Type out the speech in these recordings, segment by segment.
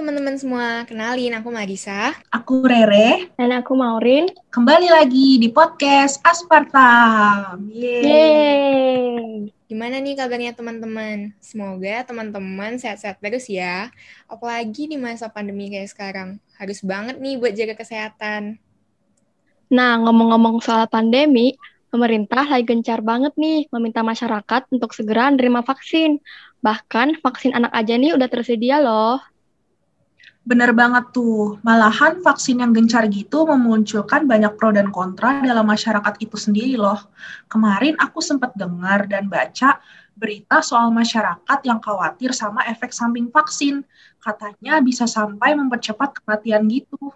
Teman-teman semua, kenalin aku Marisa. Aku Rere. Dan aku Maurin. Kembali lagi di podcast Aspartam. Yeay. Yeay. Gimana nih kabarnya teman-teman? Semoga teman-teman sehat-sehat terus ya. Apalagi di masa pandemi kayak sekarang. Harus banget nih buat jaga kesehatan. Nah, ngomong-ngomong soal pandemi, pemerintah lagi gencar banget nih meminta masyarakat untuk segera menerima vaksin. Bahkan vaksin anak aja nih udah tersedia loh. Bener banget tuh, malahan vaksin yang gencar gitu memunculkan banyak pro dan kontra dalam masyarakat itu sendiri loh. Kemarin aku sempat dengar dan baca berita soal masyarakat yang khawatir sama efek samping vaksin. Katanya bisa sampai mempercepat kematian gitu.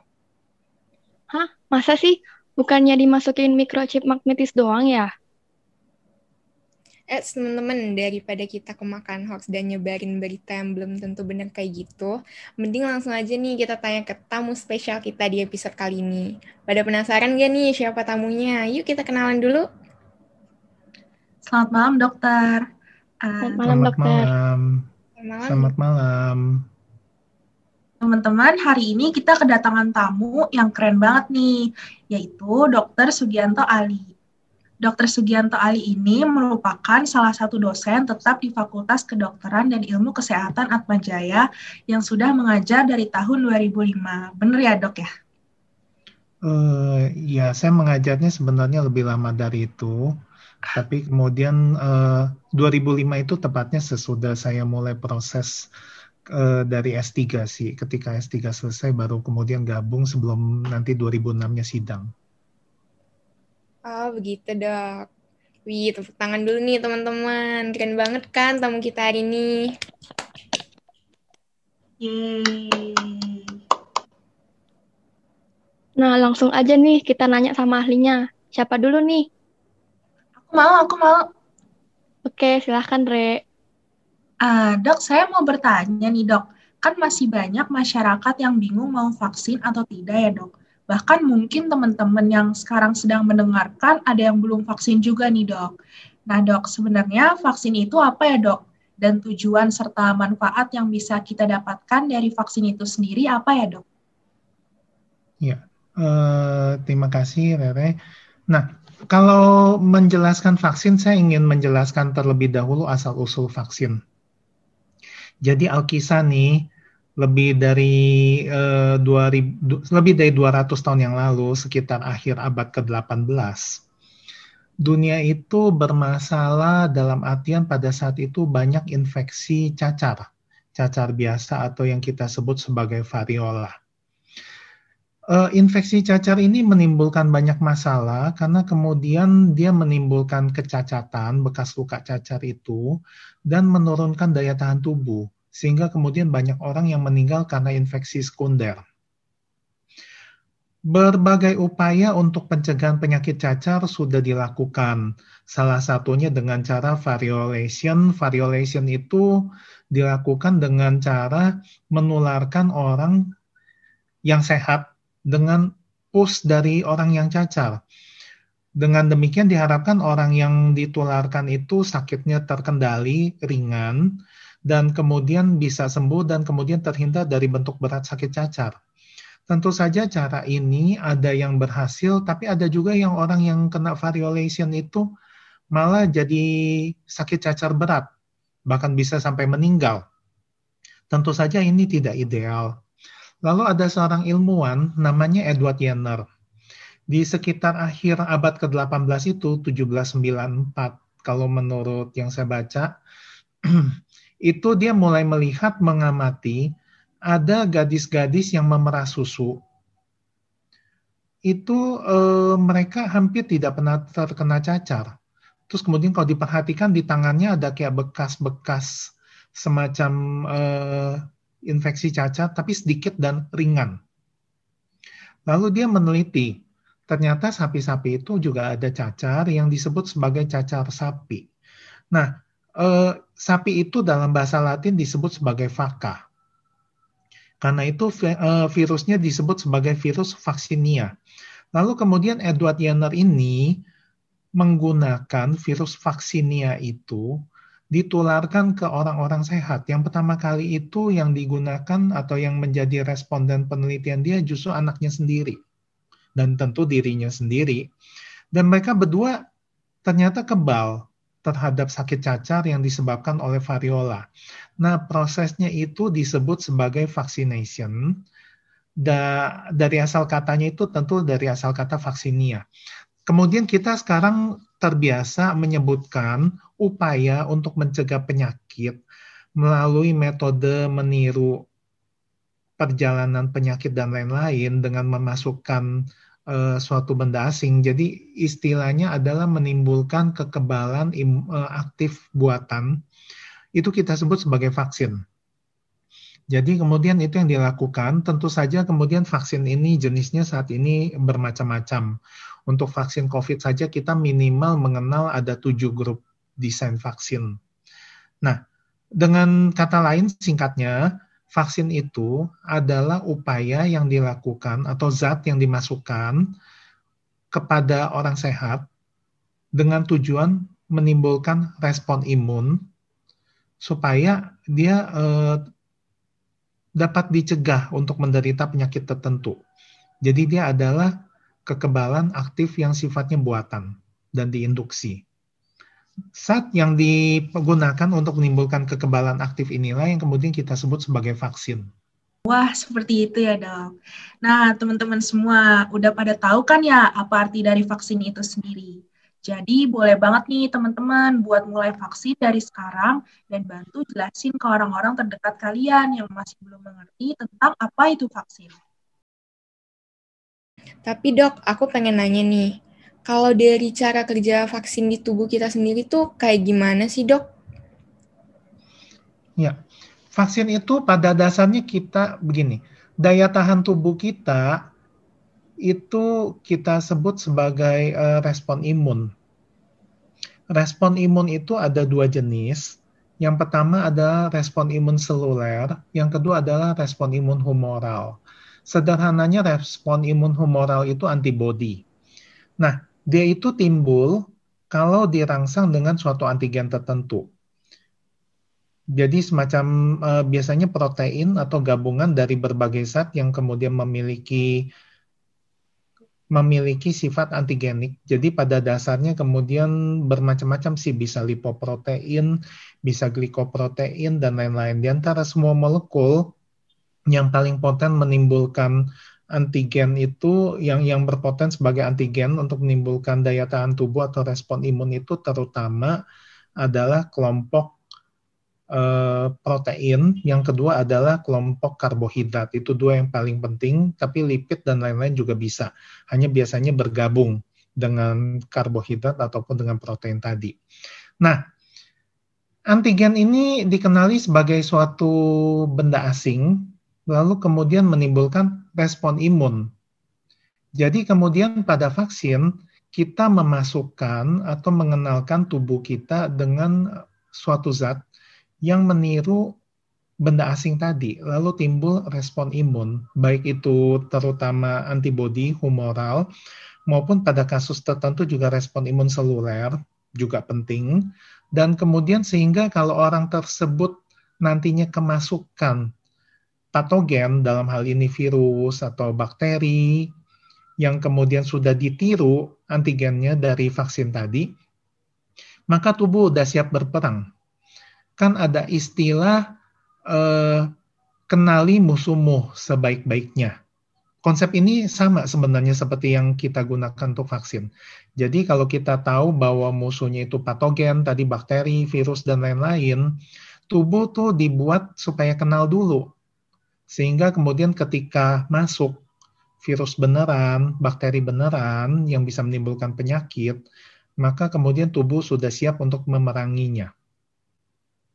Hah? Masa sih? Bukannya dimasukin microchip magnetis doang ya? Eh, teman-teman, daripada kita kemakan hoax dan nyebarin berita yang belum tentu benar kayak gitu, mending langsung aja nih kita tanya ke tamu spesial kita di episode kali ini. Pada penasaran gak nih siapa tamunya? Yuk kita kenalan dulu. Selamat malam, dokter. Selamat malam, dokter. Malam. Selamat malam. Teman-teman, hari ini kita kedatangan tamu yang keren banget nih, yaitu Dr. Sugianto Ali. Dr. Sugianto Ali ini merupakan salah satu dosen tetap di Fakultas Kedokteran dan Ilmu Kesehatan Atmajaya yang sudah mengajar dari tahun 2005. Benar ya dok ya? Uh, ya, saya mengajarnya sebenarnya lebih lama dari itu. Tapi kemudian uh, eh, 2005 itu tepatnya sesudah saya mulai proses uh, dari S3 sih. Ketika S3 selesai baru kemudian gabung sebelum nanti 2006-nya sidang. Oh, begitu dok. Wih, tepuk tangan dulu nih teman-teman. Keren banget kan tamu kita hari ini. Yeay. Nah, langsung aja nih kita nanya sama ahlinya. Siapa dulu nih? Aku mau, aku mau. Oke, silahkan, Re. Uh, dok, saya mau bertanya nih, dok. Kan masih banyak masyarakat yang bingung mau vaksin atau tidak ya, dok Bahkan mungkin teman-teman yang sekarang sedang mendengarkan ada yang belum vaksin juga nih dok. Nah dok, sebenarnya vaksin itu apa ya dok? Dan tujuan serta manfaat yang bisa kita dapatkan dari vaksin itu sendiri apa ya dok? Ya, uh, terima kasih Rere. Nah, kalau menjelaskan vaksin, saya ingin menjelaskan terlebih dahulu asal-usul vaksin. Jadi Alkisa nih, lebih dari uh, 2000 lebih dari 200 tahun yang lalu sekitar akhir abad ke-18 dunia itu bermasalah dalam artian pada saat itu banyak infeksi cacar cacar biasa atau yang kita sebut sebagai variola. Uh, infeksi cacar ini menimbulkan banyak masalah karena kemudian dia menimbulkan kecacatan bekas luka cacar itu dan menurunkan daya tahan tubuh sehingga kemudian banyak orang yang meninggal karena infeksi sekunder. Berbagai upaya untuk pencegahan penyakit cacar sudah dilakukan. Salah satunya dengan cara variolation. Variolation itu dilakukan dengan cara menularkan orang yang sehat dengan pus dari orang yang cacar. Dengan demikian diharapkan orang yang ditularkan itu sakitnya terkendali, ringan, dan kemudian bisa sembuh dan kemudian terhindar dari bentuk berat sakit cacar. Tentu saja cara ini ada yang berhasil, tapi ada juga yang orang yang kena variolation itu malah jadi sakit cacar berat, bahkan bisa sampai meninggal. Tentu saja ini tidak ideal. Lalu ada seorang ilmuwan namanya Edward Jenner. Di sekitar akhir abad ke-18 itu, 1794, kalau menurut yang saya baca, itu dia mulai melihat mengamati ada gadis-gadis yang memerah susu. Itu eh, mereka hampir tidak pernah terkena cacar. Terus kemudian kalau diperhatikan di tangannya ada kayak bekas-bekas semacam eh, infeksi cacar, tapi sedikit dan ringan. Lalu dia meneliti, ternyata sapi-sapi itu juga ada cacar yang disebut sebagai cacar sapi. Nah, eh, sapi itu dalam bahasa Latin disebut sebagai vaka. Karena itu eh, virusnya disebut sebagai virus vaksinia. Lalu kemudian Edward Jenner ini menggunakan virus vaksinia itu ditularkan ke orang-orang sehat. Yang pertama kali itu yang digunakan atau yang menjadi responden penelitian dia justru anaknya sendiri. Dan tentu dirinya sendiri. Dan mereka berdua ternyata kebal terhadap sakit cacar yang disebabkan oleh variola. Nah, prosesnya itu disebut sebagai vaccination. Da, dari asal katanya itu tentu dari asal kata vaksinia. Kemudian kita sekarang terbiasa menyebutkan upaya untuk mencegah penyakit melalui metode meniru perjalanan penyakit dan lain-lain dengan memasukkan uh, suatu benda asing. Jadi istilahnya adalah menimbulkan kekebalan im, uh, aktif buatan. Itu kita sebut sebagai vaksin. Jadi kemudian itu yang dilakukan, tentu saja kemudian vaksin ini jenisnya saat ini bermacam-macam. Untuk vaksin COVID saja kita minimal mengenal ada tujuh grup desain vaksin. Nah, dengan kata lain singkatnya, vaksin itu adalah upaya yang dilakukan atau zat yang dimasukkan kepada orang sehat dengan tujuan menimbulkan respon imun supaya dia eh, dapat dicegah untuk menderita penyakit tertentu. Jadi dia adalah kekebalan aktif yang sifatnya buatan dan diinduksi. Zat yang digunakan untuk menimbulkan kekebalan aktif inilah yang kemudian kita sebut sebagai vaksin. Wah, seperti itu ya dok. Nah, teman-teman semua udah pada tahu kan ya apa arti dari vaksin itu sendiri. Jadi boleh banget nih teman-teman buat mulai vaksin dari sekarang dan bantu jelasin ke orang-orang terdekat kalian yang masih belum mengerti tentang apa itu vaksin. Tapi dok, aku pengen nanya nih, kalau dari cara kerja vaksin di tubuh kita sendiri tuh kayak gimana sih dok? Ya, vaksin itu pada dasarnya kita begini, daya tahan tubuh kita itu kita sebut sebagai uh, respon imun. Respon imun itu ada dua jenis. Yang pertama adalah respon imun seluler, yang kedua adalah respon imun humoral. Sederhananya respon imun humoral itu antibodi. Nah, dia itu timbul kalau dirangsang dengan suatu antigen tertentu. Jadi semacam uh, biasanya protein atau gabungan dari berbagai zat yang kemudian memiliki memiliki sifat antigenik. Jadi pada dasarnya kemudian bermacam-macam sih bisa lipoprotein, bisa glikoprotein dan lain-lain. Di antara semua molekul yang paling poten menimbulkan antigen itu yang yang berpoten sebagai antigen untuk menimbulkan daya tahan tubuh atau respon imun itu terutama adalah kelompok eh, protein, yang kedua adalah kelompok karbohidrat. Itu dua yang paling penting, tapi lipid dan lain-lain juga bisa. Hanya biasanya bergabung dengan karbohidrat ataupun dengan protein tadi. Nah, antigen ini dikenali sebagai suatu benda asing lalu kemudian menimbulkan respon imun. Jadi kemudian pada vaksin kita memasukkan atau mengenalkan tubuh kita dengan suatu zat yang meniru benda asing tadi, lalu timbul respon imun, baik itu terutama antibodi humoral maupun pada kasus tertentu juga respon imun seluler juga penting dan kemudian sehingga kalau orang tersebut nantinya kemasukan patogen dalam hal ini virus atau bakteri yang kemudian sudah ditiru antigennya dari vaksin tadi, maka tubuh sudah siap berperang. Kan ada istilah eh, kenali musuhmu sebaik-baiknya. Konsep ini sama sebenarnya seperti yang kita gunakan untuk vaksin. Jadi kalau kita tahu bahwa musuhnya itu patogen, tadi bakteri, virus, dan lain-lain, tubuh tuh dibuat supaya kenal dulu sehingga kemudian ketika masuk virus beneran, bakteri beneran yang bisa menimbulkan penyakit, maka kemudian tubuh sudah siap untuk memeranginya.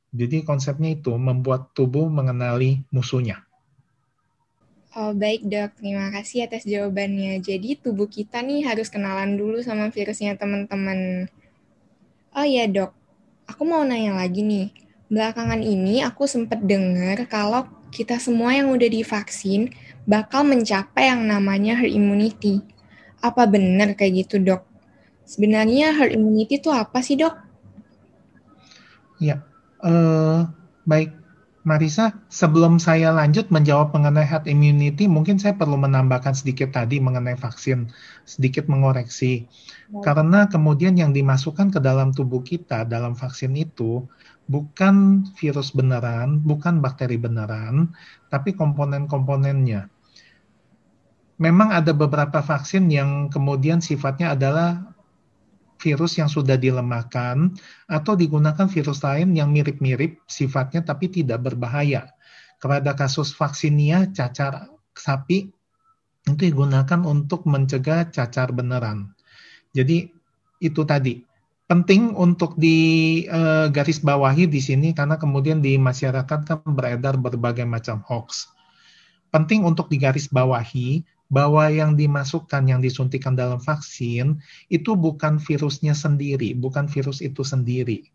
Jadi konsepnya itu membuat tubuh mengenali musuhnya. Oh baik dok, terima kasih atas jawabannya. Jadi tubuh kita nih harus kenalan dulu sama virusnya teman-teman. Oh iya dok, aku mau nanya lagi nih. Belakangan ini aku sempat dengar kalau kita semua yang udah divaksin bakal mencapai yang namanya herd immunity. Apa benar kayak gitu, dok? Sebenarnya herd immunity itu apa sih, dok? Ya, uh, baik. Marisa, sebelum saya lanjut menjawab mengenai herd immunity, mungkin saya perlu menambahkan sedikit tadi mengenai vaksin, sedikit mengoreksi. Baik. Karena kemudian yang dimasukkan ke dalam tubuh kita dalam vaksin itu bukan virus beneran, bukan bakteri beneran, tapi komponen-komponennya. Memang ada beberapa vaksin yang kemudian sifatnya adalah virus yang sudah dilemahkan atau digunakan virus lain yang mirip-mirip sifatnya tapi tidak berbahaya. Kepada kasus vaksinia cacar sapi itu digunakan untuk mencegah cacar beneran. Jadi itu tadi penting untuk di uh, garis bawahi di sini karena kemudian di masyarakat kan beredar berbagai macam hoax. Penting untuk digaris bawahi bahwa yang dimasukkan, yang disuntikan dalam vaksin itu bukan virusnya sendiri, bukan virus itu sendiri.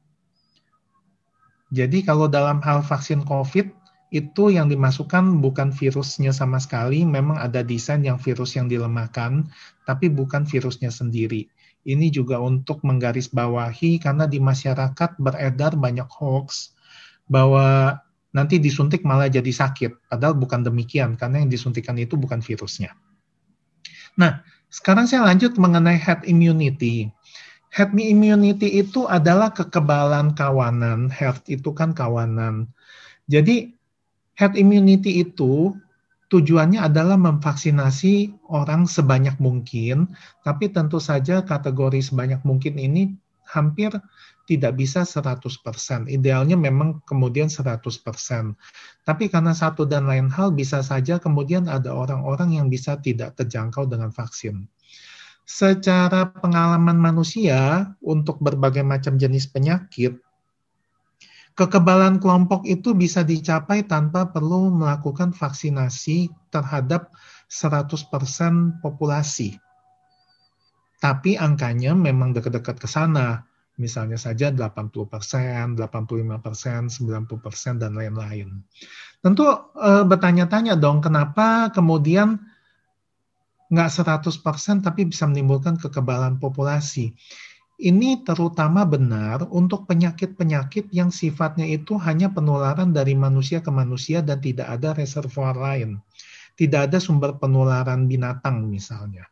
Jadi kalau dalam hal vaksin COVID, itu yang dimasukkan bukan virusnya sama sekali, memang ada desain yang virus yang dilemahkan, tapi bukan virusnya sendiri. Ini juga untuk menggarisbawahi karena di masyarakat beredar banyak hoax bahwa nanti disuntik malah jadi sakit. Padahal bukan demikian, karena yang disuntikan itu bukan virusnya. Nah, sekarang saya lanjut mengenai head immunity. Head immunity itu adalah kekebalan kawanan. Head itu kan kawanan. Jadi, head immunity itu tujuannya adalah memvaksinasi orang sebanyak mungkin, tapi tentu saja kategori sebanyak mungkin ini hampir tidak bisa 100%. Idealnya memang kemudian 100%. Tapi karena satu dan lain hal bisa saja kemudian ada orang-orang yang bisa tidak terjangkau dengan vaksin. Secara pengalaman manusia untuk berbagai macam jenis penyakit, kekebalan kelompok itu bisa dicapai tanpa perlu melakukan vaksinasi terhadap 100% populasi. Tapi angkanya memang dekat-dekat ke sana misalnya saja 80%, 85%, 90%, dan lain-lain. Tentu e, bertanya-tanya dong, kenapa kemudian nggak 100% tapi bisa menimbulkan kekebalan populasi. Ini terutama benar untuk penyakit-penyakit yang sifatnya itu hanya penularan dari manusia ke manusia dan tidak ada reservoir lain. Tidak ada sumber penularan binatang misalnya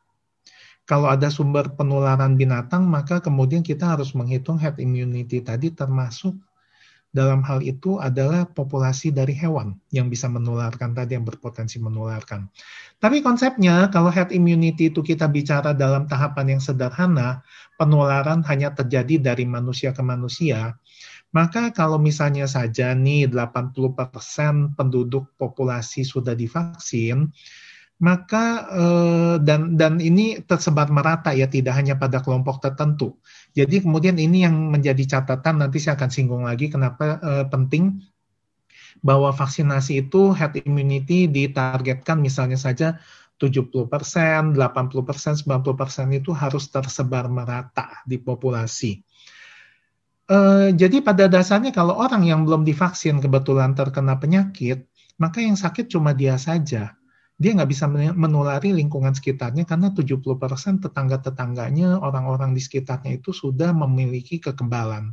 kalau ada sumber penularan binatang, maka kemudian kita harus menghitung herd immunity tadi termasuk dalam hal itu adalah populasi dari hewan yang bisa menularkan tadi yang berpotensi menularkan. Tapi konsepnya kalau herd immunity itu kita bicara dalam tahapan yang sederhana, penularan hanya terjadi dari manusia ke manusia, maka kalau misalnya saja nih 80% penduduk populasi sudah divaksin, maka eh, dan dan ini tersebar merata ya tidak hanya pada kelompok tertentu. Jadi kemudian ini yang menjadi catatan nanti saya akan singgung lagi kenapa eh, penting bahwa vaksinasi itu herd immunity ditargetkan misalnya saja 70%, 80%, 90% itu harus tersebar merata di populasi. Uh, jadi pada dasarnya kalau orang yang belum divaksin kebetulan terkena penyakit, maka yang sakit cuma dia saja dia nggak bisa menulari lingkungan sekitarnya karena 70% tetangga-tetangganya, orang-orang di sekitarnya itu sudah memiliki kekebalan.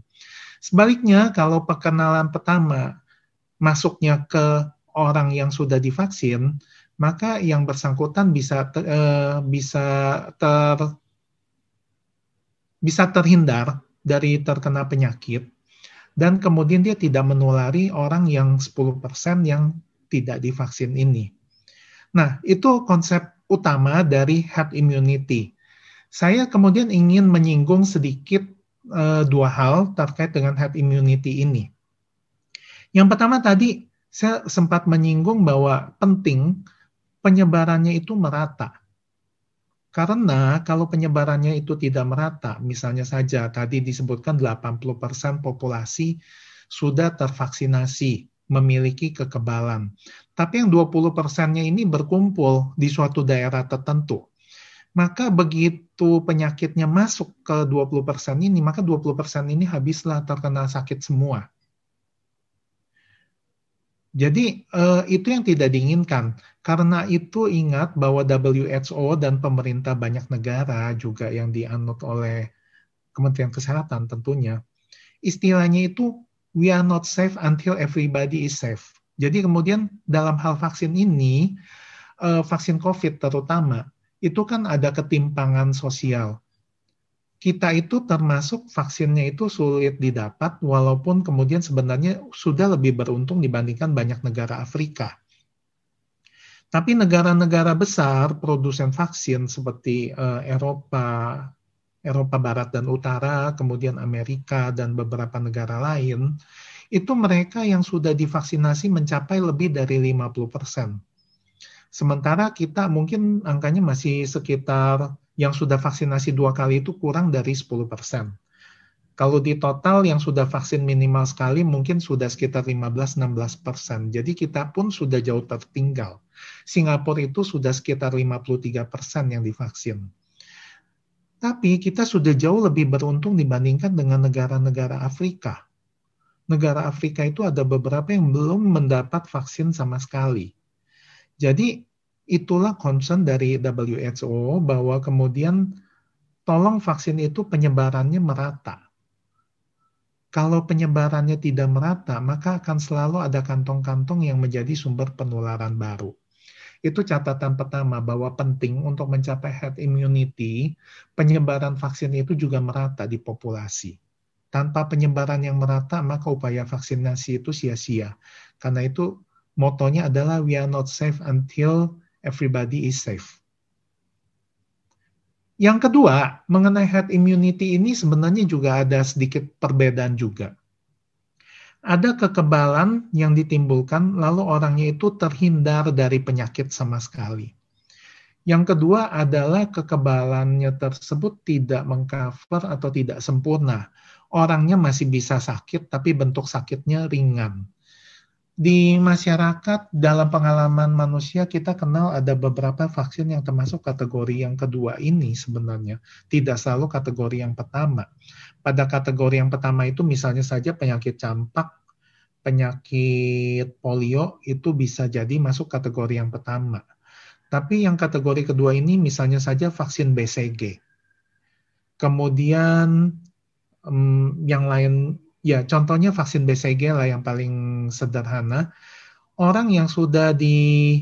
Sebaliknya, kalau perkenalan pertama masuknya ke orang yang sudah divaksin, maka yang bersangkutan bisa ter, eh, bisa ter bisa terhindar dari terkena penyakit dan kemudian dia tidak menulari orang yang 10% yang tidak divaksin ini. Nah, itu konsep utama dari herd immunity. Saya kemudian ingin menyinggung sedikit uh, dua hal terkait dengan herd immunity ini. Yang pertama tadi saya sempat menyinggung bahwa penting penyebarannya itu merata. Karena kalau penyebarannya itu tidak merata, misalnya saja tadi disebutkan 80% populasi sudah tervaksinasi, memiliki kekebalan. Tapi yang 20 persennya ini berkumpul di suatu daerah tertentu. Maka begitu penyakitnya masuk ke 20 persen ini, maka 20 persen ini habislah terkena sakit semua. Jadi eh, itu yang tidak diinginkan. Karena itu ingat bahwa WHO dan pemerintah banyak negara juga yang dianut oleh Kementerian Kesehatan tentunya, istilahnya itu we are not safe until everybody is safe. Jadi kemudian dalam hal vaksin ini, uh, vaksin COVID terutama, itu kan ada ketimpangan sosial. Kita itu termasuk vaksinnya itu sulit didapat, walaupun kemudian sebenarnya sudah lebih beruntung dibandingkan banyak negara Afrika. Tapi negara-negara besar produsen vaksin seperti uh, Eropa, Eropa Barat dan Utara, kemudian Amerika dan beberapa negara lain, itu mereka yang sudah divaksinasi mencapai lebih dari 50 persen. Sementara kita mungkin angkanya masih sekitar yang sudah vaksinasi dua kali itu kurang dari 10 persen. Kalau di total yang sudah vaksin minimal sekali mungkin sudah sekitar 15-16 persen. Jadi kita pun sudah jauh tertinggal. Singapura itu sudah sekitar 53 persen yang divaksin. Tapi kita sudah jauh lebih beruntung dibandingkan dengan negara-negara Afrika. Negara Afrika itu ada beberapa yang belum mendapat vaksin sama sekali. Jadi itulah concern dari WHO bahwa kemudian tolong vaksin itu penyebarannya merata. Kalau penyebarannya tidak merata, maka akan selalu ada kantong-kantong yang menjadi sumber penularan baru. Itu catatan pertama bahwa penting untuk mencapai herd immunity, penyebaran vaksin itu juga merata di populasi. Tanpa penyebaran yang merata, maka upaya vaksinasi itu sia-sia. Karena itu motonya adalah we are not safe until everybody is safe. Yang kedua, mengenai herd immunity ini sebenarnya juga ada sedikit perbedaan juga. Ada kekebalan yang ditimbulkan, lalu orangnya itu terhindar dari penyakit sama sekali. Yang kedua adalah kekebalannya tersebut tidak mengcover atau tidak sempurna. Orangnya masih bisa sakit, tapi bentuk sakitnya ringan di masyarakat dalam pengalaman manusia kita kenal ada beberapa vaksin yang termasuk kategori yang kedua ini sebenarnya tidak selalu kategori yang pertama. Pada kategori yang pertama itu misalnya saja penyakit campak, penyakit polio itu bisa jadi masuk kategori yang pertama. Tapi yang kategori kedua ini misalnya saja vaksin BCG. Kemudian yang lain Ya, contohnya vaksin BCG lah yang paling sederhana. Orang yang sudah di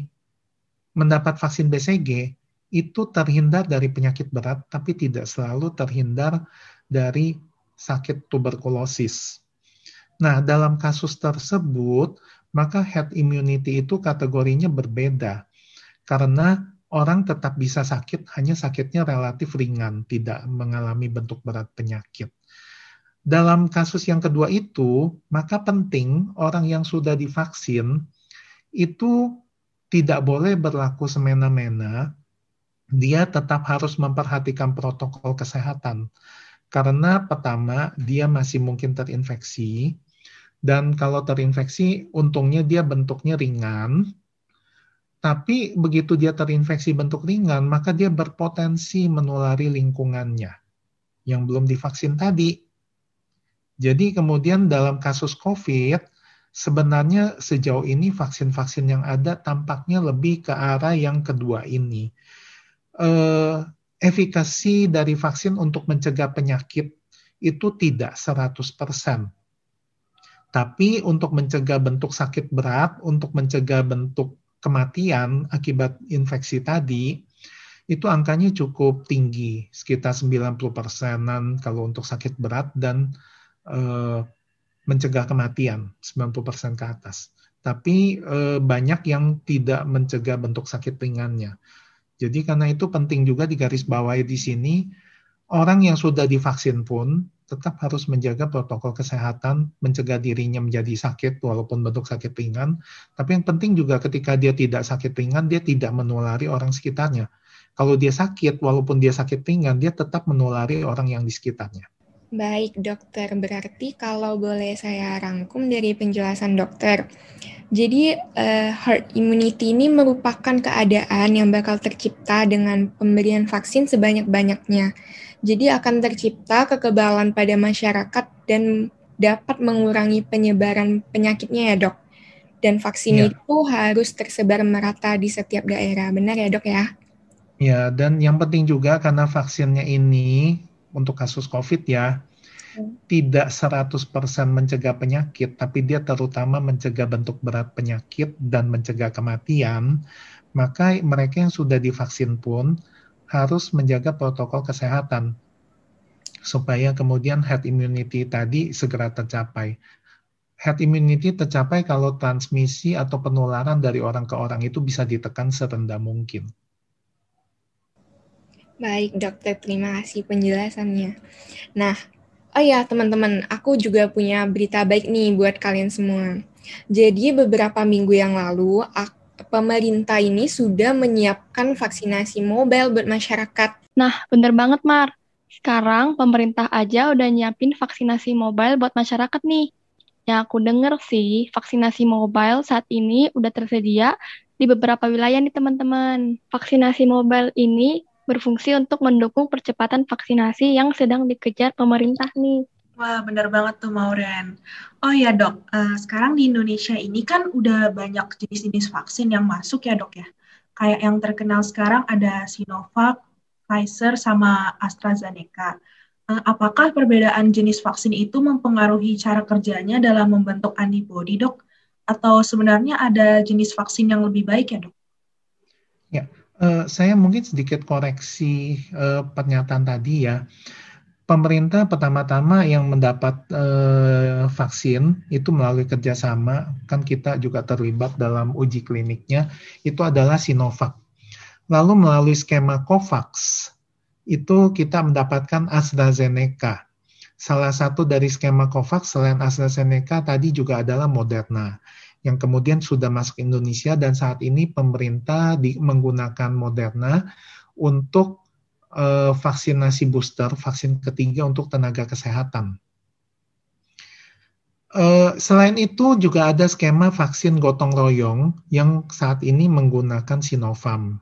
mendapat vaksin BCG itu terhindar dari penyakit berat, tapi tidak selalu terhindar dari sakit tuberkulosis. Nah, dalam kasus tersebut, maka herd immunity itu kategorinya berbeda. Karena orang tetap bisa sakit, hanya sakitnya relatif ringan, tidak mengalami bentuk berat penyakit dalam kasus yang kedua itu, maka penting orang yang sudah divaksin itu tidak boleh berlaku semena-mena. Dia tetap harus memperhatikan protokol kesehatan. Karena pertama, dia masih mungkin terinfeksi. Dan kalau terinfeksi, untungnya dia bentuknya ringan. Tapi begitu dia terinfeksi bentuk ringan, maka dia berpotensi menulari lingkungannya yang belum divaksin tadi jadi kemudian dalam kasus COVID, sebenarnya sejauh ini vaksin-vaksin yang ada tampaknya lebih ke arah yang kedua ini. Eh, efikasi dari vaksin untuk mencegah penyakit itu tidak 100%. Tapi untuk mencegah bentuk sakit berat, untuk mencegah bentuk kematian akibat infeksi tadi, itu angkanya cukup tinggi, sekitar 90 persenan kalau untuk sakit berat dan uh, mencegah kematian 90% ke atas. Tapi uh, banyak yang tidak mencegah bentuk sakit ringannya. Jadi karena itu penting juga digarisbawahi di sini orang yang sudah divaksin pun tetap harus menjaga protokol kesehatan, mencegah dirinya menjadi sakit walaupun bentuk sakit ringan. Tapi yang penting juga ketika dia tidak sakit ringan, dia tidak menulari orang sekitarnya. Kalau dia sakit, walaupun dia sakit ringan, dia tetap menulari orang yang di sekitarnya. Baik, dokter. Berarti kalau boleh saya rangkum dari penjelasan dokter, jadi uh, herd immunity ini merupakan keadaan yang bakal tercipta dengan pemberian vaksin sebanyak-banyaknya. Jadi akan tercipta kekebalan pada masyarakat dan dapat mengurangi penyebaran penyakitnya ya dok. Dan vaksin ya. itu harus tersebar merata di setiap daerah. Benar ya dok ya? Ya, dan yang penting juga karena vaksinnya ini untuk kasus COVID ya, tidak 100% mencegah penyakit, tapi dia terutama mencegah bentuk berat penyakit dan mencegah kematian, maka mereka yang sudah divaksin pun harus menjaga protokol kesehatan supaya kemudian herd immunity tadi segera tercapai. Herd immunity tercapai kalau transmisi atau penularan dari orang ke orang itu bisa ditekan serendah mungkin. Baik, dokter. Terima kasih penjelasannya. Nah, oh ya teman-teman, aku juga punya berita baik nih buat kalian semua. Jadi beberapa minggu yang lalu, pemerintah ini sudah menyiapkan vaksinasi mobile buat masyarakat. Nah, bener banget, Mar. Sekarang pemerintah aja udah nyiapin vaksinasi mobile buat masyarakat nih. Yang aku denger sih, vaksinasi mobile saat ini udah tersedia di beberapa wilayah nih teman-teman. Vaksinasi mobile ini berfungsi untuk mendukung percepatan vaksinasi yang sedang dikejar pemerintah nih. Wah, benar banget tuh Mauren. Oh ya dok, uh, sekarang di Indonesia ini kan udah banyak jenis-jenis vaksin yang masuk ya dok ya. Kayak yang terkenal sekarang ada Sinovac, Pfizer, sama AstraZeneca. Uh, apakah perbedaan jenis vaksin itu mempengaruhi cara kerjanya dalam membentuk antibodi dok? Atau sebenarnya ada jenis vaksin yang lebih baik ya dok? Ya, Uh, saya mungkin sedikit koreksi uh, pernyataan tadi ya. Pemerintah pertama-tama yang mendapat uh, vaksin itu melalui kerjasama, kan kita juga terlibat dalam uji kliniknya, itu adalah Sinovac. Lalu melalui skema COVAX, itu kita mendapatkan AstraZeneca. Salah satu dari skema COVAX selain AstraZeneca tadi juga adalah Moderna yang kemudian sudah masuk Indonesia dan saat ini pemerintah di, menggunakan Moderna untuk uh, vaksinasi booster, vaksin ketiga untuk tenaga kesehatan. Uh, selain itu juga ada skema vaksin gotong royong yang saat ini menggunakan Sinovac.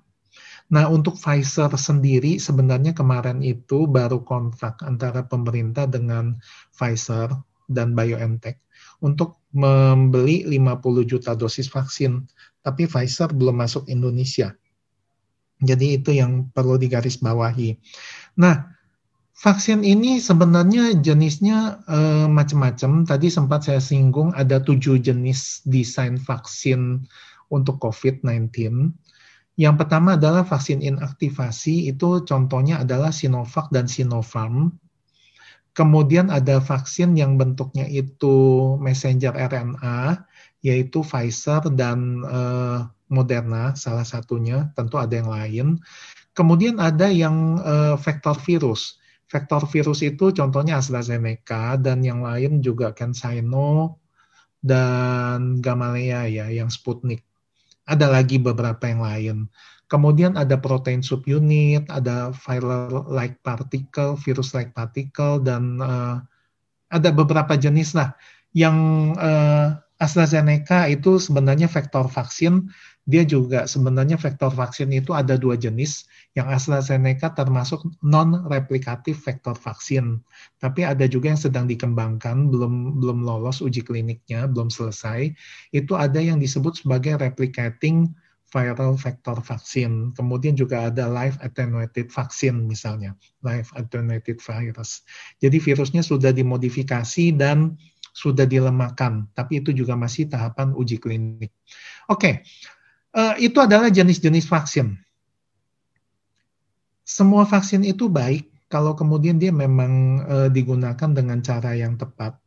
Nah, untuk Pfizer sendiri sebenarnya kemarin itu baru kontrak antara pemerintah dengan Pfizer dan BioNTech untuk membeli 50 juta dosis vaksin, tapi Pfizer belum masuk Indonesia. Jadi itu yang perlu digarisbawahi. Nah, vaksin ini sebenarnya jenisnya eh, macam-macam. Tadi sempat saya singgung ada tujuh jenis desain vaksin untuk COVID-19. Yang pertama adalah vaksin inaktivasi, itu contohnya adalah Sinovac dan Sinopharm. Kemudian ada vaksin yang bentuknya itu messenger RNA, yaitu Pfizer dan uh, Moderna salah satunya, tentu ada yang lain. Kemudian ada yang uh, vektor virus. Vektor virus itu contohnya AstraZeneca dan yang lain juga CanSino dan Gamaleya ya, yang Sputnik. Ada lagi beberapa yang lain. Kemudian ada protein subunit, ada viral-like particle, virus-like particle, dan uh, ada beberapa jenis lah. Yang uh, AstraZeneca itu sebenarnya vektor vaksin, dia juga sebenarnya vektor vaksin itu ada dua jenis. Yang AstraZeneca termasuk non-replikatif vektor vaksin. Tapi ada juga yang sedang dikembangkan, belum belum lolos uji kliniknya, belum selesai. Itu ada yang disebut sebagai replicating viral vector vaksin. Kemudian juga ada live attenuated vaksin misalnya, live attenuated virus. Jadi virusnya sudah dimodifikasi dan sudah dilemahkan, tapi itu juga masih tahapan uji klinik. Oke, okay. uh, itu adalah jenis-jenis vaksin. Semua vaksin itu baik kalau kemudian dia memang uh, digunakan dengan cara yang tepat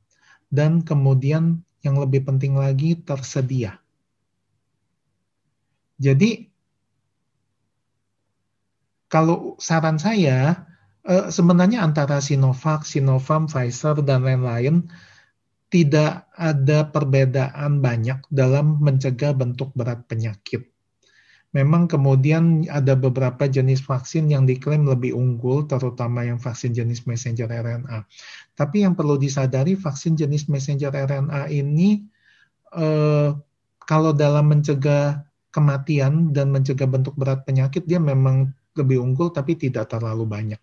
dan kemudian yang lebih penting lagi tersedia jadi kalau saran saya eh, sebenarnya antara Sinovac, Sinovac, Pfizer dan lain-lain tidak ada perbedaan banyak dalam mencegah bentuk berat penyakit. Memang kemudian ada beberapa jenis vaksin yang diklaim lebih unggul, terutama yang vaksin jenis messenger RNA. Tapi yang perlu disadari, vaksin jenis messenger RNA ini eh, kalau dalam mencegah kematian dan mencegah bentuk berat penyakit dia memang lebih unggul tapi tidak terlalu banyak.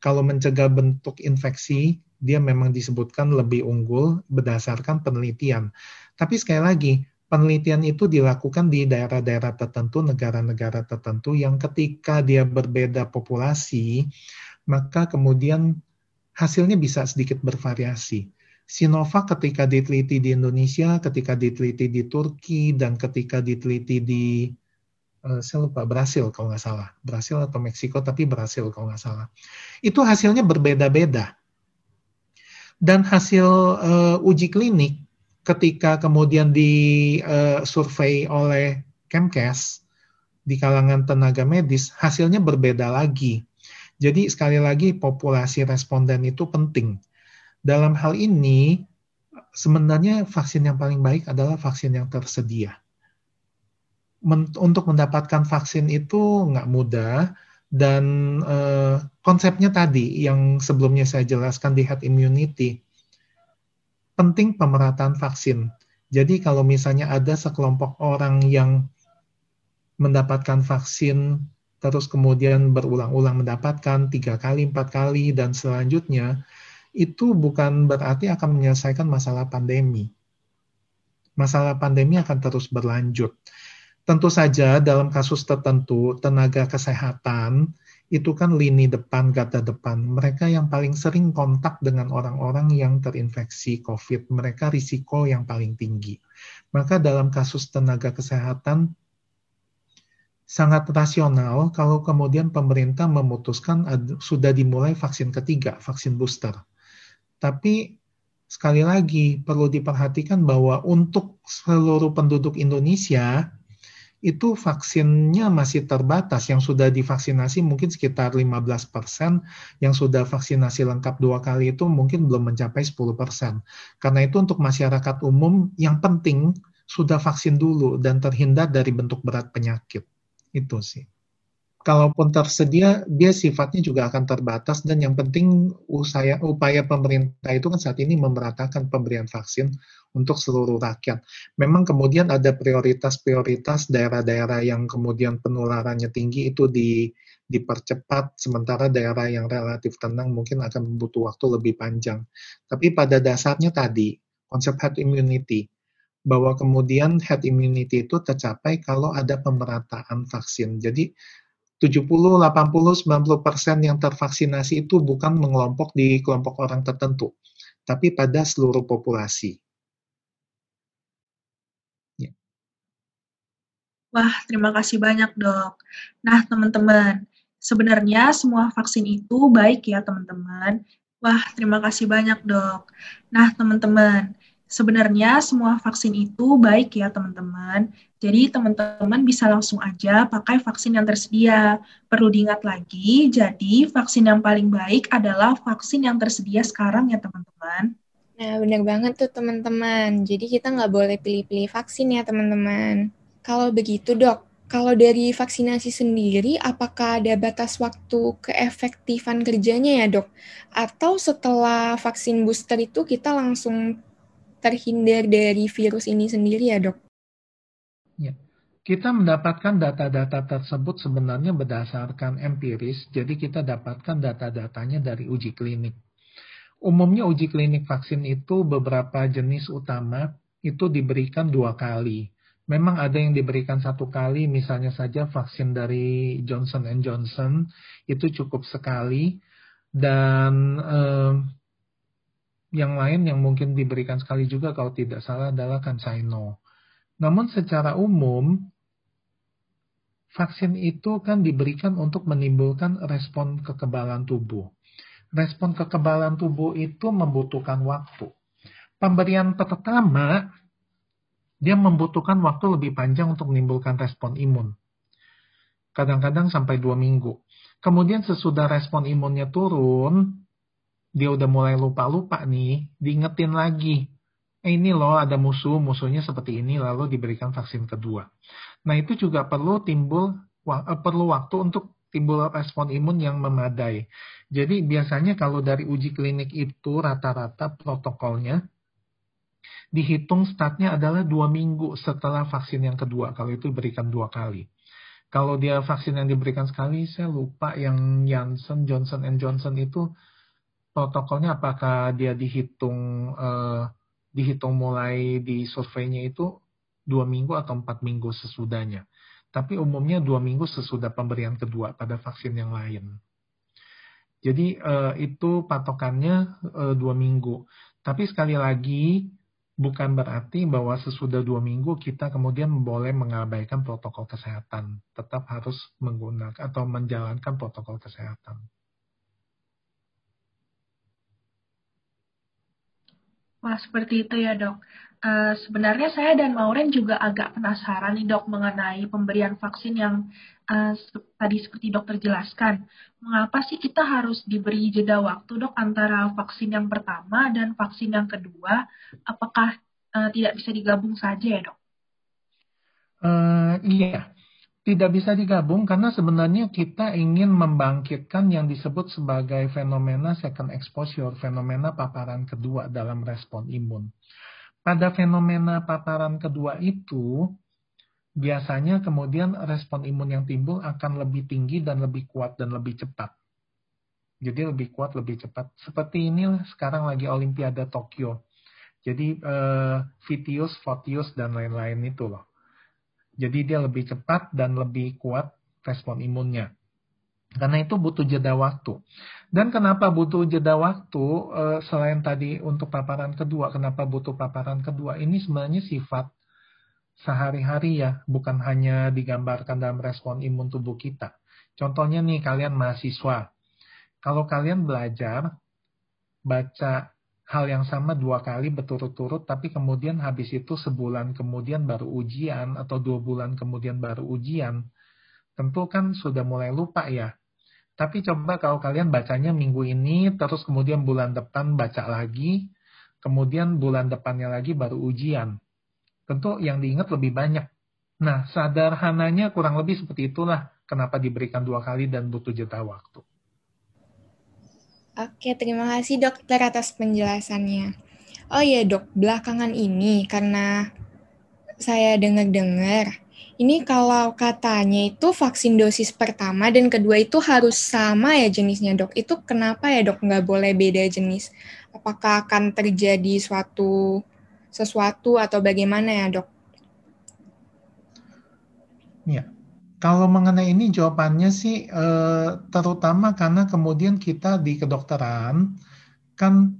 Kalau mencegah bentuk infeksi dia memang disebutkan lebih unggul berdasarkan penelitian. Tapi sekali lagi, penelitian itu dilakukan di daerah-daerah tertentu, negara-negara tertentu yang ketika dia berbeda populasi, maka kemudian hasilnya bisa sedikit bervariasi. Sinovac ketika diteliti di Indonesia, ketika diteliti di Turki, dan ketika diteliti di uh, saya lupa Brasil kalau nggak salah, Brasil atau Meksiko tapi Brasil kalau nggak salah. Itu hasilnya berbeda-beda. Dan hasil uh, uji klinik ketika kemudian di uh, survei oleh Kemkes di kalangan tenaga medis, hasilnya berbeda lagi. Jadi sekali lagi populasi responden itu penting dalam hal ini, sebenarnya vaksin yang paling baik adalah vaksin yang tersedia. Men untuk mendapatkan vaksin itu nggak mudah, dan eh, konsepnya tadi yang sebelumnya saya jelaskan di herd immunity, penting pemerataan vaksin. Jadi kalau misalnya ada sekelompok orang yang mendapatkan vaksin, terus kemudian berulang-ulang mendapatkan tiga kali, empat kali, dan selanjutnya, itu bukan berarti akan menyelesaikan masalah pandemi. Masalah pandemi akan terus berlanjut. Tentu saja dalam kasus tertentu tenaga kesehatan itu kan lini depan, gata depan. Mereka yang paling sering kontak dengan orang-orang yang terinfeksi COVID. Mereka risiko yang paling tinggi. Maka dalam kasus tenaga kesehatan, sangat rasional kalau kemudian pemerintah memutuskan sudah dimulai vaksin ketiga, vaksin booster. Tapi sekali lagi perlu diperhatikan bahwa untuk seluruh penduduk Indonesia itu vaksinnya masih terbatas. Yang sudah divaksinasi mungkin sekitar 15 persen, yang sudah vaksinasi lengkap dua kali itu mungkin belum mencapai 10 persen. Karena itu untuk masyarakat umum yang penting sudah vaksin dulu dan terhindar dari bentuk berat penyakit. Itu sih kalaupun tersedia, dia sifatnya juga akan terbatas dan yang penting usaya, upaya pemerintah itu kan saat ini memeratakan pemberian vaksin untuk seluruh rakyat. Memang kemudian ada prioritas-prioritas daerah-daerah yang kemudian penularannya tinggi itu di, dipercepat, sementara daerah yang relatif tenang mungkin akan butuh waktu lebih panjang. Tapi pada dasarnya tadi, konsep herd immunity, bahwa kemudian herd immunity itu tercapai kalau ada pemerataan vaksin. Jadi 70, 80, 90 persen yang tervaksinasi itu bukan mengelompok di kelompok orang tertentu, tapi pada seluruh populasi. Ya. Wah, terima kasih banyak dok. Nah, teman-teman, sebenarnya semua vaksin itu baik ya teman-teman. Wah, terima kasih banyak dok. Nah, teman-teman, Sebenarnya semua vaksin itu baik ya teman-teman. Jadi teman-teman bisa langsung aja pakai vaksin yang tersedia. Perlu diingat lagi, jadi vaksin yang paling baik adalah vaksin yang tersedia sekarang ya teman-teman. Nah, benar banget tuh teman-teman. Jadi kita nggak boleh pilih-pilih vaksin ya teman-teman. Kalau begitu dok, kalau dari vaksinasi sendiri, apakah ada batas waktu keefektifan kerjanya ya dok? Atau setelah vaksin booster itu kita langsung terhindar dari virus ini sendiri ya dok? Kita mendapatkan data-data tersebut sebenarnya berdasarkan empiris, jadi kita dapatkan data-datanya dari uji klinik. Umumnya uji klinik vaksin itu beberapa jenis utama itu diberikan dua kali. Memang ada yang diberikan satu kali, misalnya saja vaksin dari Johnson Johnson itu cukup sekali, dan eh, yang lain yang mungkin diberikan sekali juga kalau tidak salah adalah Cansino. Namun secara umum, vaksin itu kan diberikan untuk menimbulkan respon kekebalan tubuh. Respon kekebalan tubuh itu membutuhkan waktu. Pemberian pertama, dia membutuhkan waktu lebih panjang untuk menimbulkan respon imun. Kadang-kadang sampai dua minggu. Kemudian sesudah respon imunnya turun, dia udah mulai lupa-lupa nih, diingetin lagi. Eh, ini loh ada musuh, musuhnya seperti ini, lalu diberikan vaksin kedua. Nah itu juga perlu timbul eh, perlu waktu untuk timbul respon imun yang memadai. Jadi biasanya kalau dari uji klinik itu rata-rata protokolnya dihitung startnya adalah dua minggu setelah vaksin yang kedua, kalau itu diberikan dua kali. Kalau dia vaksin yang diberikan sekali, saya lupa yang Janssen, Johnson Johnson itu protokolnya apakah dia dihitung uh, dihitung mulai di surveinya itu dua minggu atau empat minggu sesudahnya. Tapi umumnya dua minggu sesudah pemberian kedua pada vaksin yang lain. Jadi uh, itu patokannya uh, dua minggu. Tapi sekali lagi bukan berarti bahwa sesudah dua minggu kita kemudian boleh mengabaikan protokol kesehatan. Tetap harus menggunakan atau menjalankan protokol kesehatan. Wah, seperti itu ya dok. Uh, sebenarnya saya dan Maureen juga agak penasaran nih dok mengenai pemberian vaksin yang uh, tadi seperti dokter jelaskan. Mengapa sih kita harus diberi jeda waktu dok antara vaksin yang pertama dan vaksin yang kedua? Apakah uh, tidak bisa digabung saja ya dok? Uh, iya, tidak bisa digabung karena sebenarnya kita ingin membangkitkan yang disebut sebagai fenomena second exposure, fenomena paparan kedua dalam respon imun. Pada fenomena paparan kedua itu, biasanya kemudian respon imun yang timbul akan lebih tinggi dan lebih kuat dan lebih cepat. Jadi lebih kuat, lebih cepat. Seperti inilah sekarang lagi Olimpiade Tokyo. Jadi uh, Vitius, Photius, dan lain-lain itu loh jadi dia lebih cepat dan lebih kuat respon imunnya. Karena itu butuh jeda waktu. Dan kenapa butuh jeda waktu eh, selain tadi untuk paparan kedua, kenapa butuh paparan kedua? Ini sebenarnya sifat sehari-hari ya, bukan hanya digambarkan dalam respon imun tubuh kita. Contohnya nih kalian mahasiswa. Kalau kalian belajar baca hal yang sama dua kali berturut-turut, tapi kemudian habis itu sebulan kemudian baru ujian atau dua bulan kemudian baru ujian, tentu kan sudah mulai lupa ya. Tapi coba kalau kalian bacanya minggu ini, terus kemudian bulan depan baca lagi, kemudian bulan depannya lagi baru ujian. Tentu yang diingat lebih banyak. Nah, sederhananya kurang lebih seperti itulah kenapa diberikan dua kali dan butuh jeda waktu. Oke, terima kasih dokter atas penjelasannya. Oh iya dok, belakangan ini karena saya dengar-dengar, ini kalau katanya itu vaksin dosis pertama dan kedua itu harus sama ya jenisnya dok. Itu kenapa ya dok nggak boleh beda jenis? Apakah akan terjadi suatu sesuatu atau bagaimana ya dok? Ya, kalau mengenai ini jawabannya sih eh, terutama karena kemudian kita di kedokteran kan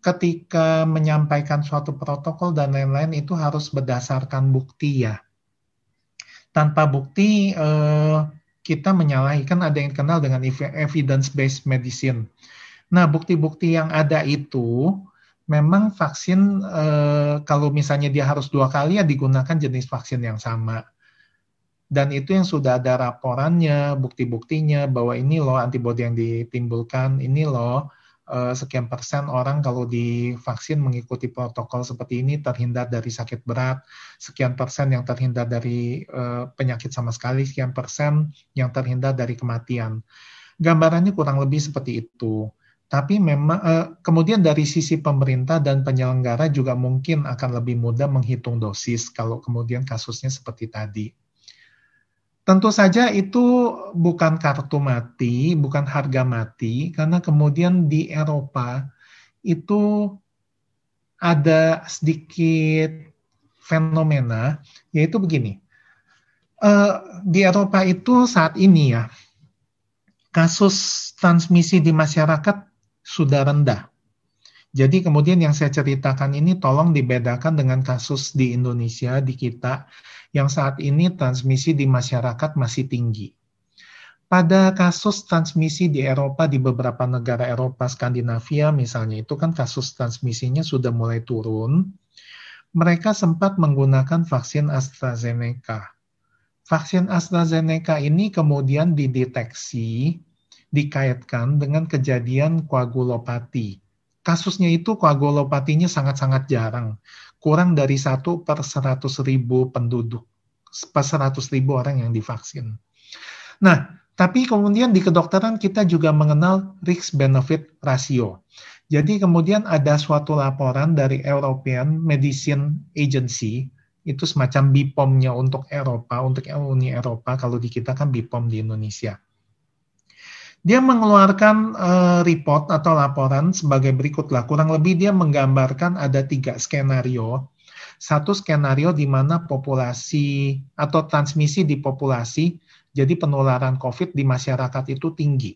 ketika menyampaikan suatu protokol dan lain-lain itu harus berdasarkan bukti ya. Tanpa bukti eh, kita menyalahi kan ada yang kenal dengan evidence based medicine. Nah, bukti-bukti yang ada itu memang vaksin eh, kalau misalnya dia harus dua kali ya digunakan jenis vaksin yang sama dan itu yang sudah ada laporannya, bukti-buktinya bahwa ini loh antibodi yang ditimbulkan, ini loh uh, sekian persen orang kalau divaksin mengikuti protokol seperti ini terhindar dari sakit berat, sekian persen yang terhindar dari uh, penyakit sama sekali, sekian persen yang terhindar dari kematian. Gambarannya kurang lebih seperti itu. Tapi memang uh, kemudian dari sisi pemerintah dan penyelenggara juga mungkin akan lebih mudah menghitung dosis kalau kemudian kasusnya seperti tadi. Tentu saja itu bukan kartu mati, bukan harga mati, karena kemudian di Eropa itu ada sedikit fenomena, yaitu begini. Uh, di Eropa itu saat ini ya, kasus transmisi di masyarakat sudah rendah. Jadi kemudian yang saya ceritakan ini tolong dibedakan dengan kasus di Indonesia, di kita, yang saat ini transmisi di masyarakat masih tinggi. Pada kasus transmisi di Eropa, di beberapa negara Eropa, Skandinavia misalnya, itu kan kasus transmisinya sudah mulai turun. Mereka sempat menggunakan vaksin AstraZeneca. Vaksin AstraZeneca ini kemudian dideteksi, dikaitkan dengan kejadian koagulopati kasusnya itu koagulopatinya sangat-sangat jarang. Kurang dari satu per seratus ribu penduduk. Per seratus ribu orang yang divaksin. Nah, tapi kemudian di kedokteran kita juga mengenal risk-benefit ratio. Jadi kemudian ada suatu laporan dari European Medicine Agency, itu semacam BPOM-nya untuk Eropa, untuk Uni Eropa, kalau di kita kan BPOM di Indonesia. Dia mengeluarkan uh, report atau laporan sebagai berikutlah. Kurang lebih dia menggambarkan ada tiga skenario. Satu skenario di mana populasi atau transmisi di populasi, jadi penularan COVID di masyarakat itu tinggi.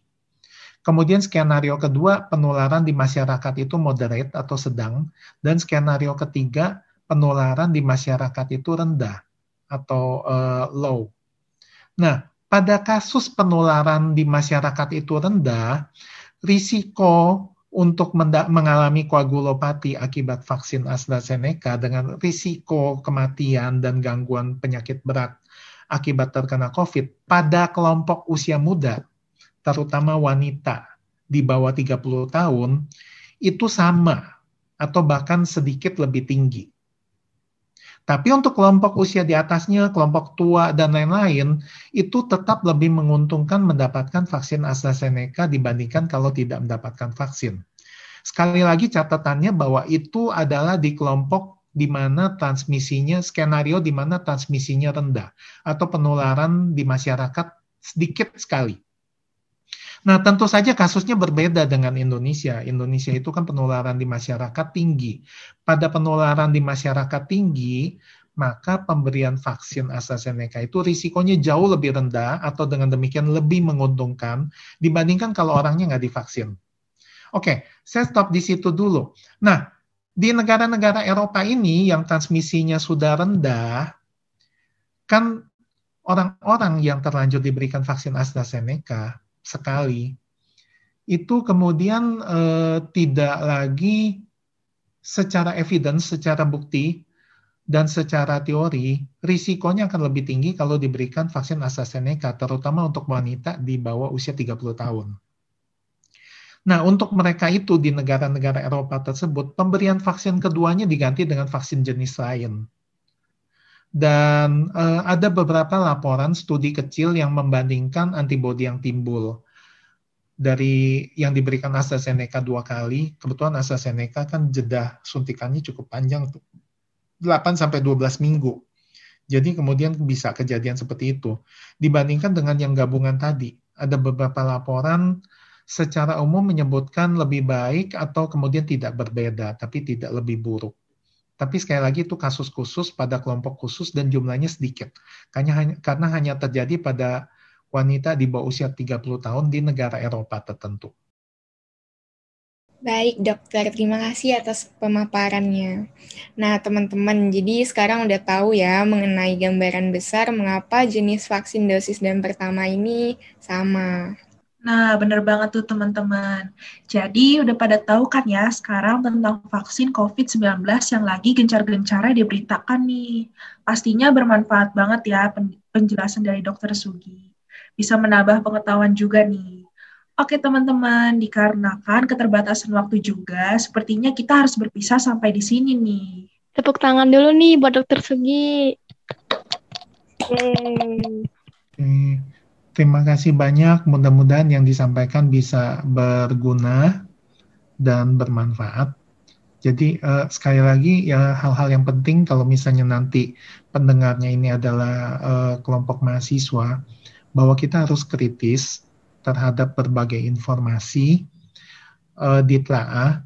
Kemudian skenario kedua, penularan di masyarakat itu moderate atau sedang. Dan skenario ketiga, penularan di masyarakat itu rendah atau uh, low. Nah, pada kasus penularan di masyarakat itu rendah, risiko untuk mengalami koagulopati akibat vaksin AstraZeneca dengan risiko kematian dan gangguan penyakit berat akibat terkena COVID pada kelompok usia muda, terutama wanita di bawah 30 tahun, itu sama atau bahkan sedikit lebih tinggi. Tapi untuk kelompok usia di atasnya, kelompok tua, dan lain-lain, itu tetap lebih menguntungkan mendapatkan vaksin AstraZeneca dibandingkan kalau tidak mendapatkan vaksin. Sekali lagi catatannya bahwa itu adalah di kelompok di mana transmisinya, skenario di mana transmisinya rendah, atau penularan di masyarakat sedikit sekali. Nah, tentu saja kasusnya berbeda dengan Indonesia. Indonesia itu kan penularan di masyarakat tinggi. Pada penularan di masyarakat tinggi, maka pemberian vaksin AstraZeneca itu risikonya jauh lebih rendah atau dengan demikian lebih menguntungkan dibandingkan kalau orangnya nggak divaksin. Oke, saya stop di situ dulu. Nah, di negara-negara Eropa ini yang transmisinya sudah rendah, kan orang-orang yang terlanjur diberikan vaksin AstraZeneca sekali, itu kemudian eh, tidak lagi secara evidence, secara bukti, dan secara teori, risikonya akan lebih tinggi kalau diberikan vaksin AstraZeneca, terutama untuk wanita di bawah usia 30 tahun. Nah, untuk mereka itu di negara-negara Eropa tersebut, pemberian vaksin keduanya diganti dengan vaksin jenis lain. Dan uh, ada beberapa laporan studi kecil yang membandingkan antibodi yang timbul dari yang diberikan AstraZeneca dua kali. Kebetulan AstraZeneca kan jeda suntikannya cukup panjang, 8 sampai 12 minggu. Jadi kemudian bisa kejadian seperti itu. Dibandingkan dengan yang gabungan tadi, ada beberapa laporan secara umum menyebutkan lebih baik atau kemudian tidak berbeda, tapi tidak lebih buruk. Tapi sekali lagi itu kasus khusus pada kelompok khusus dan jumlahnya sedikit. Karena hanya, karena hanya terjadi pada wanita di bawah usia 30 tahun di negara Eropa tertentu. Baik, dokter. Terima kasih atas pemaparannya. Nah, teman-teman, jadi sekarang udah tahu ya mengenai gambaran besar mengapa jenis vaksin dosis dan pertama ini sama. Nah, bener banget tuh teman-teman. Jadi udah pada tahu kan ya sekarang tentang vaksin COVID-19 yang lagi gencar-gencarnya diberitakan nih. Pastinya bermanfaat banget ya penjelasan dari dokter Sugi. Bisa menambah pengetahuan juga nih. Oke teman-teman, dikarenakan keterbatasan waktu juga, sepertinya kita harus berpisah sampai di sini nih. Tepuk tangan dulu nih buat dokter Sugi. Yeay. Hmm. Terima kasih banyak. Mudah-mudahan yang disampaikan bisa berguna dan bermanfaat. Jadi uh, sekali lagi ya hal-hal yang penting kalau misalnya nanti pendengarnya ini adalah uh, kelompok mahasiswa bahwa kita harus kritis terhadap berbagai informasi uh, ditelaah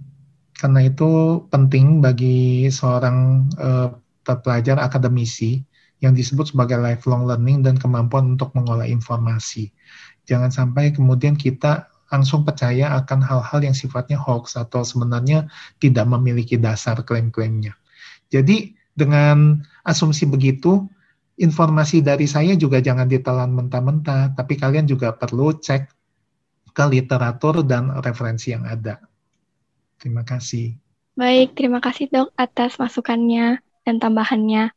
karena itu penting bagi seorang uh, pelajar akademisi yang disebut sebagai lifelong learning dan kemampuan untuk mengolah informasi. Jangan sampai kemudian kita langsung percaya akan hal-hal yang sifatnya hoax atau sebenarnya tidak memiliki dasar klaim-klaimnya. Jadi dengan asumsi begitu, informasi dari saya juga jangan ditelan mentah-mentah, tapi kalian juga perlu cek ke literatur dan referensi yang ada. Terima kasih. Baik, terima kasih dok atas masukannya dan tambahannya.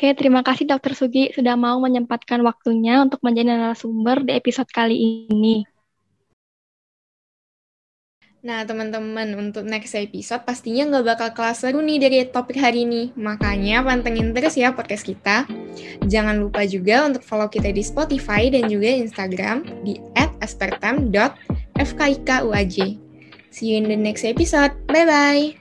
Oke, terima kasih Dokter Sugi sudah mau menyempatkan waktunya untuk menjadi narasumber di episode kali ini. Nah, teman-teman, untuk next episode pastinya nggak bakal kelas seru nih dari topik hari ini. Makanya pantengin terus ya podcast kita. Jangan lupa juga untuk follow kita di Spotify dan juga Instagram di @aspertam.fkikuaj. See you in the next episode. Bye-bye!